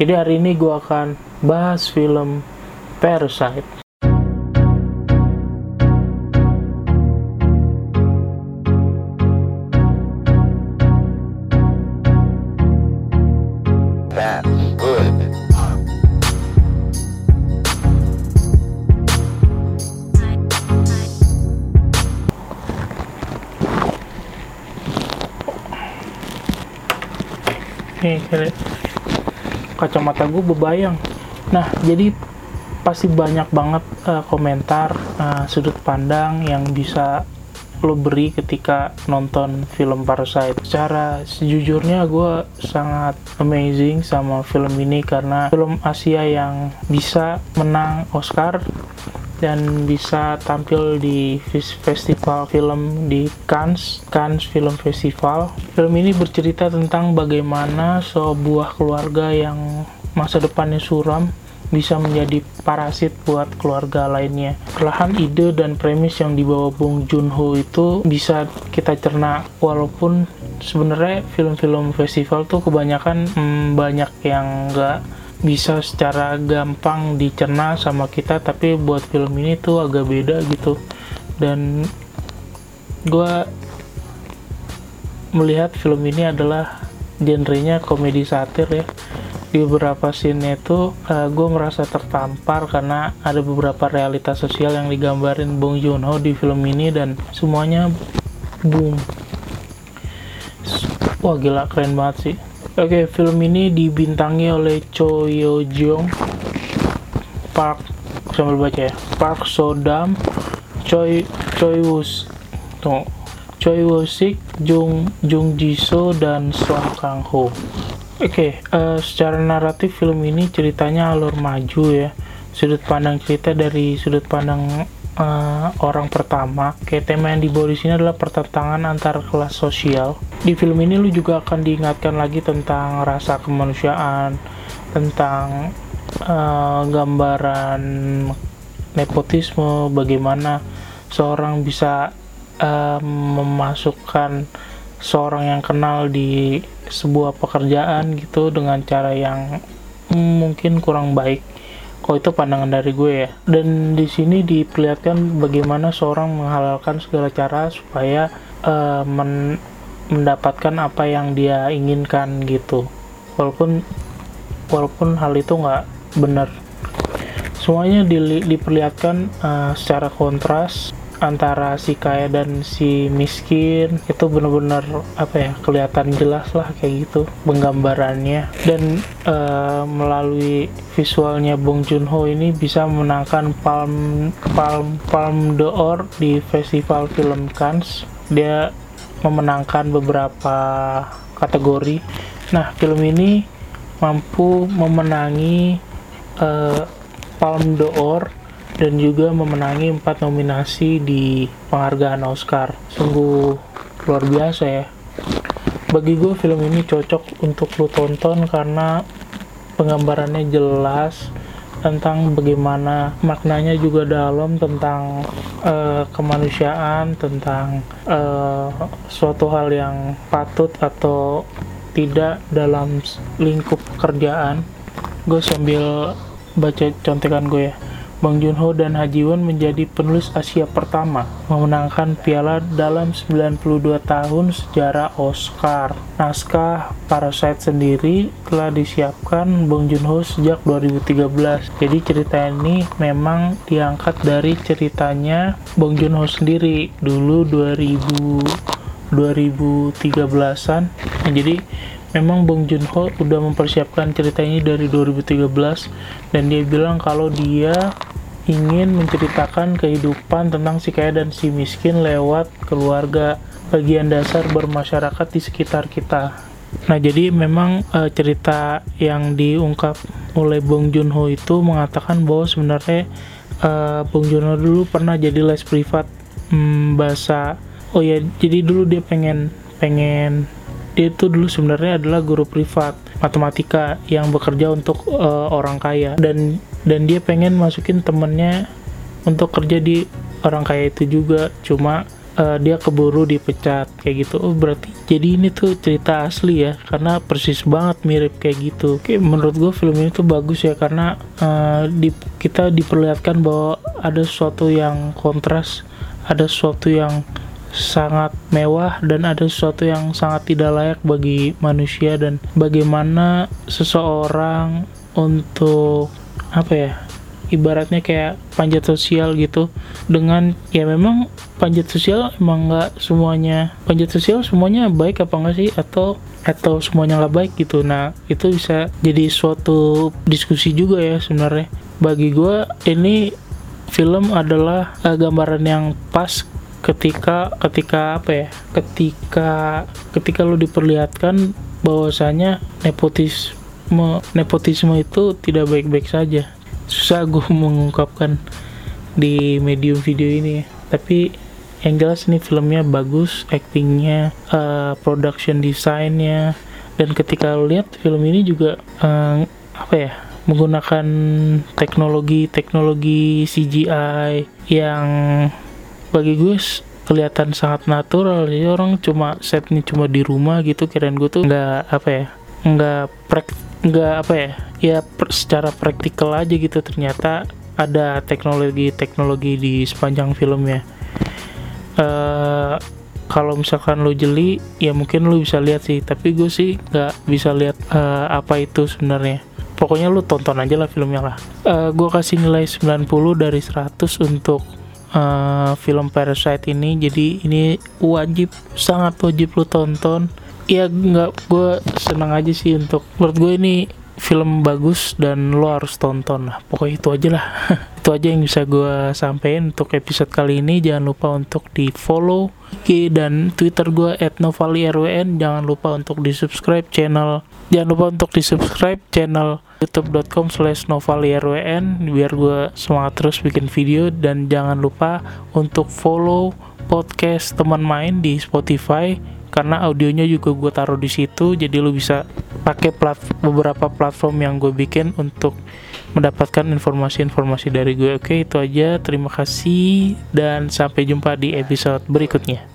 Jadi hari ini gue akan bahas film Parasite. Nih, kacamata gue bebayang. Nah, jadi pasti banyak banget eh, komentar eh, sudut pandang yang bisa lo beri ketika nonton film Parasite. Secara sejujurnya gue sangat amazing sama film ini karena film Asia yang bisa menang Oscar dan bisa tampil di fes- festival film di Cannes, Cannes Film Festival. Film ini bercerita tentang bagaimana sebuah keluarga yang masa depannya suram bisa menjadi parasit buat keluarga lainnya. Perlahan ide dan premis yang dibawa Bong Joon-ho itu bisa kita cerna walaupun sebenarnya film-film festival tuh kebanyakan hmm, banyak yang nggak bisa secara gampang dicerna sama kita tapi buat film ini tuh agak beda gitu. Dan gue melihat film ini adalah genrenya komedi satir ya. Di beberapa scene itu gue merasa tertampar karena ada beberapa realitas sosial yang digambarin Bong Joon-ho di film ini dan semuanya boom. Wah gila keren banget sih oke film ini dibintangi oleh Cho Yo Jong Park sambil baca ya. Park Sodam Choi Choi Woo tuh Choi Woo Sik Jung Jung Jisoo dan Song Kang Ho Oke, eh, secara naratif film ini ceritanya alur maju ya. Sudut pandang cerita dari sudut pandang eh, orang pertama. Kayak tema yang dibawa di sini adalah pertentangan antar kelas sosial. Di film ini lu juga akan diingatkan lagi tentang rasa kemanusiaan, tentang eh, gambaran nepotisme, bagaimana seorang bisa eh, memasukkan seorang yang kenal di sebuah pekerjaan gitu dengan cara yang mungkin kurang baik. Kok itu pandangan dari gue ya. Dan di sini diperlihatkan bagaimana seorang menghalalkan segala cara supaya eh, men- mendapatkan apa yang dia inginkan gitu. Walaupun walaupun hal itu nggak benar. Semuanya dili- diperlihatkan eh, secara kontras antara si kaya dan si miskin itu benar-benar apa ya kelihatan jelas lah kayak gitu penggambarannya. Dan eh, melalui visualnya Bong Joon-ho ini bisa memenangkan Palm Palm Palm d'Or di Festival Film Cannes. Dia memenangkan beberapa kategori. Nah film ini mampu memenangi eh, Palm d'Or dan juga memenangi empat nominasi di penghargaan Oscar. Sungguh luar biasa ya. Bagi gue film ini cocok untuk lu tonton karena penggambarannya jelas tentang bagaimana maknanya juga dalam tentang eh, kemanusiaan, tentang eh, suatu hal yang patut atau tidak dalam lingkup pekerjaan. Gue sambil baca contekan gue ya. Bang Joon-ho dan Ha Ji-won menjadi penulis Asia pertama memenangkan piala dalam 92 tahun sejarah Oscar. Naskah Parasite sendiri telah disiapkan Bong Joon-ho sejak 2013. Jadi cerita ini memang diangkat dari ceritanya Bong Joon-ho sendiri dulu 2000 2013-an. Nah, jadi memang Bong Joon-ho udah mempersiapkan cerita ini dari 2013 dan dia bilang kalau dia ingin menceritakan kehidupan tentang si kaya dan si miskin lewat keluarga bagian dasar bermasyarakat di sekitar kita. Nah, jadi memang eh, cerita yang diungkap oleh Bong Joon-ho itu mengatakan bahwa sebenarnya eh, Bong Joon-ho dulu pernah jadi les privat hmm, bahasa oh ya, jadi dulu dia pengen pengen dia itu dulu sebenarnya adalah guru privat matematika yang bekerja untuk eh, orang kaya. Dan dan dia pengen masukin temennya untuk kerja di orang kaya itu juga. Cuma eh, dia keburu dipecat kayak gitu. Oh berarti jadi ini tuh cerita asli ya karena persis banget mirip kayak gitu. Oke menurut gue film ini tuh bagus ya karena eh, di, kita diperlihatkan bahwa ada sesuatu yang kontras ada sesuatu yang sangat mewah dan ada sesuatu yang sangat tidak layak bagi manusia dan bagaimana seseorang untuk apa ya ibaratnya kayak panjat sosial gitu. Dengan ya memang panjat sosial emang nggak semuanya panjat sosial semuanya baik apa enggak sih? Atau atau semuanya nggak baik gitu. Nah itu bisa jadi suatu diskusi juga ya sebenarnya. Bagi gue ini film adalah uh, gambaran yang pas ketika ketika apa ya ketika ketika lu diperlihatkan bahwasanya nepotisme nepotisme itu tidak baik-baik saja. Susah gue mengungkapkan di medium video ini. Tapi yang jelas ini filmnya bagus actingnya uh, production desainnya dan ketika lo lihat film ini juga uh, apa ya menggunakan teknologi teknologi CGI yang bagi gue kelihatan sangat natural. Jadi orang cuma setnya cuma di rumah gitu kirain gue tuh nggak apa ya nggak prek nggak apa ya ya per, secara praktikal aja gitu. Ternyata ada teknologi-teknologi di sepanjang filmnya uh, kalau misalkan lo jeli ya mungkin lo bisa lihat sih. Tapi gue sih nggak bisa lihat uh, apa itu sebenarnya. Pokoknya lo tonton aja lah filmnya lah. Uh, gue kasih nilai 90 dari 100 untuk uh, film Parasite ini jadi ini wajib sangat wajib lo tonton. Ya nggak gue senang aja sih untuk menurut gue ini film bagus dan lo harus tonton lah. Pokoknya itu aja lah. Itu aja yang bisa gue sampaikan untuk episode kali ini. Jangan lupa untuk di follow IG dan Twitter gue @novalirwn jangan lupa untuk di subscribe channel jangan lupa untuk di subscribe channel youtube.com slash biar gue semangat terus bikin video. Dan jangan lupa untuk follow podcast teman main di Spotify karena audionya juga gue taruh di situ. Jadi lu bisa pakai plat beberapa platform yang gue bikin untuk mendapatkan informasi-informasi dari gue oke itu aja. Terima kasih dan sampai jumpa di episode berikutnya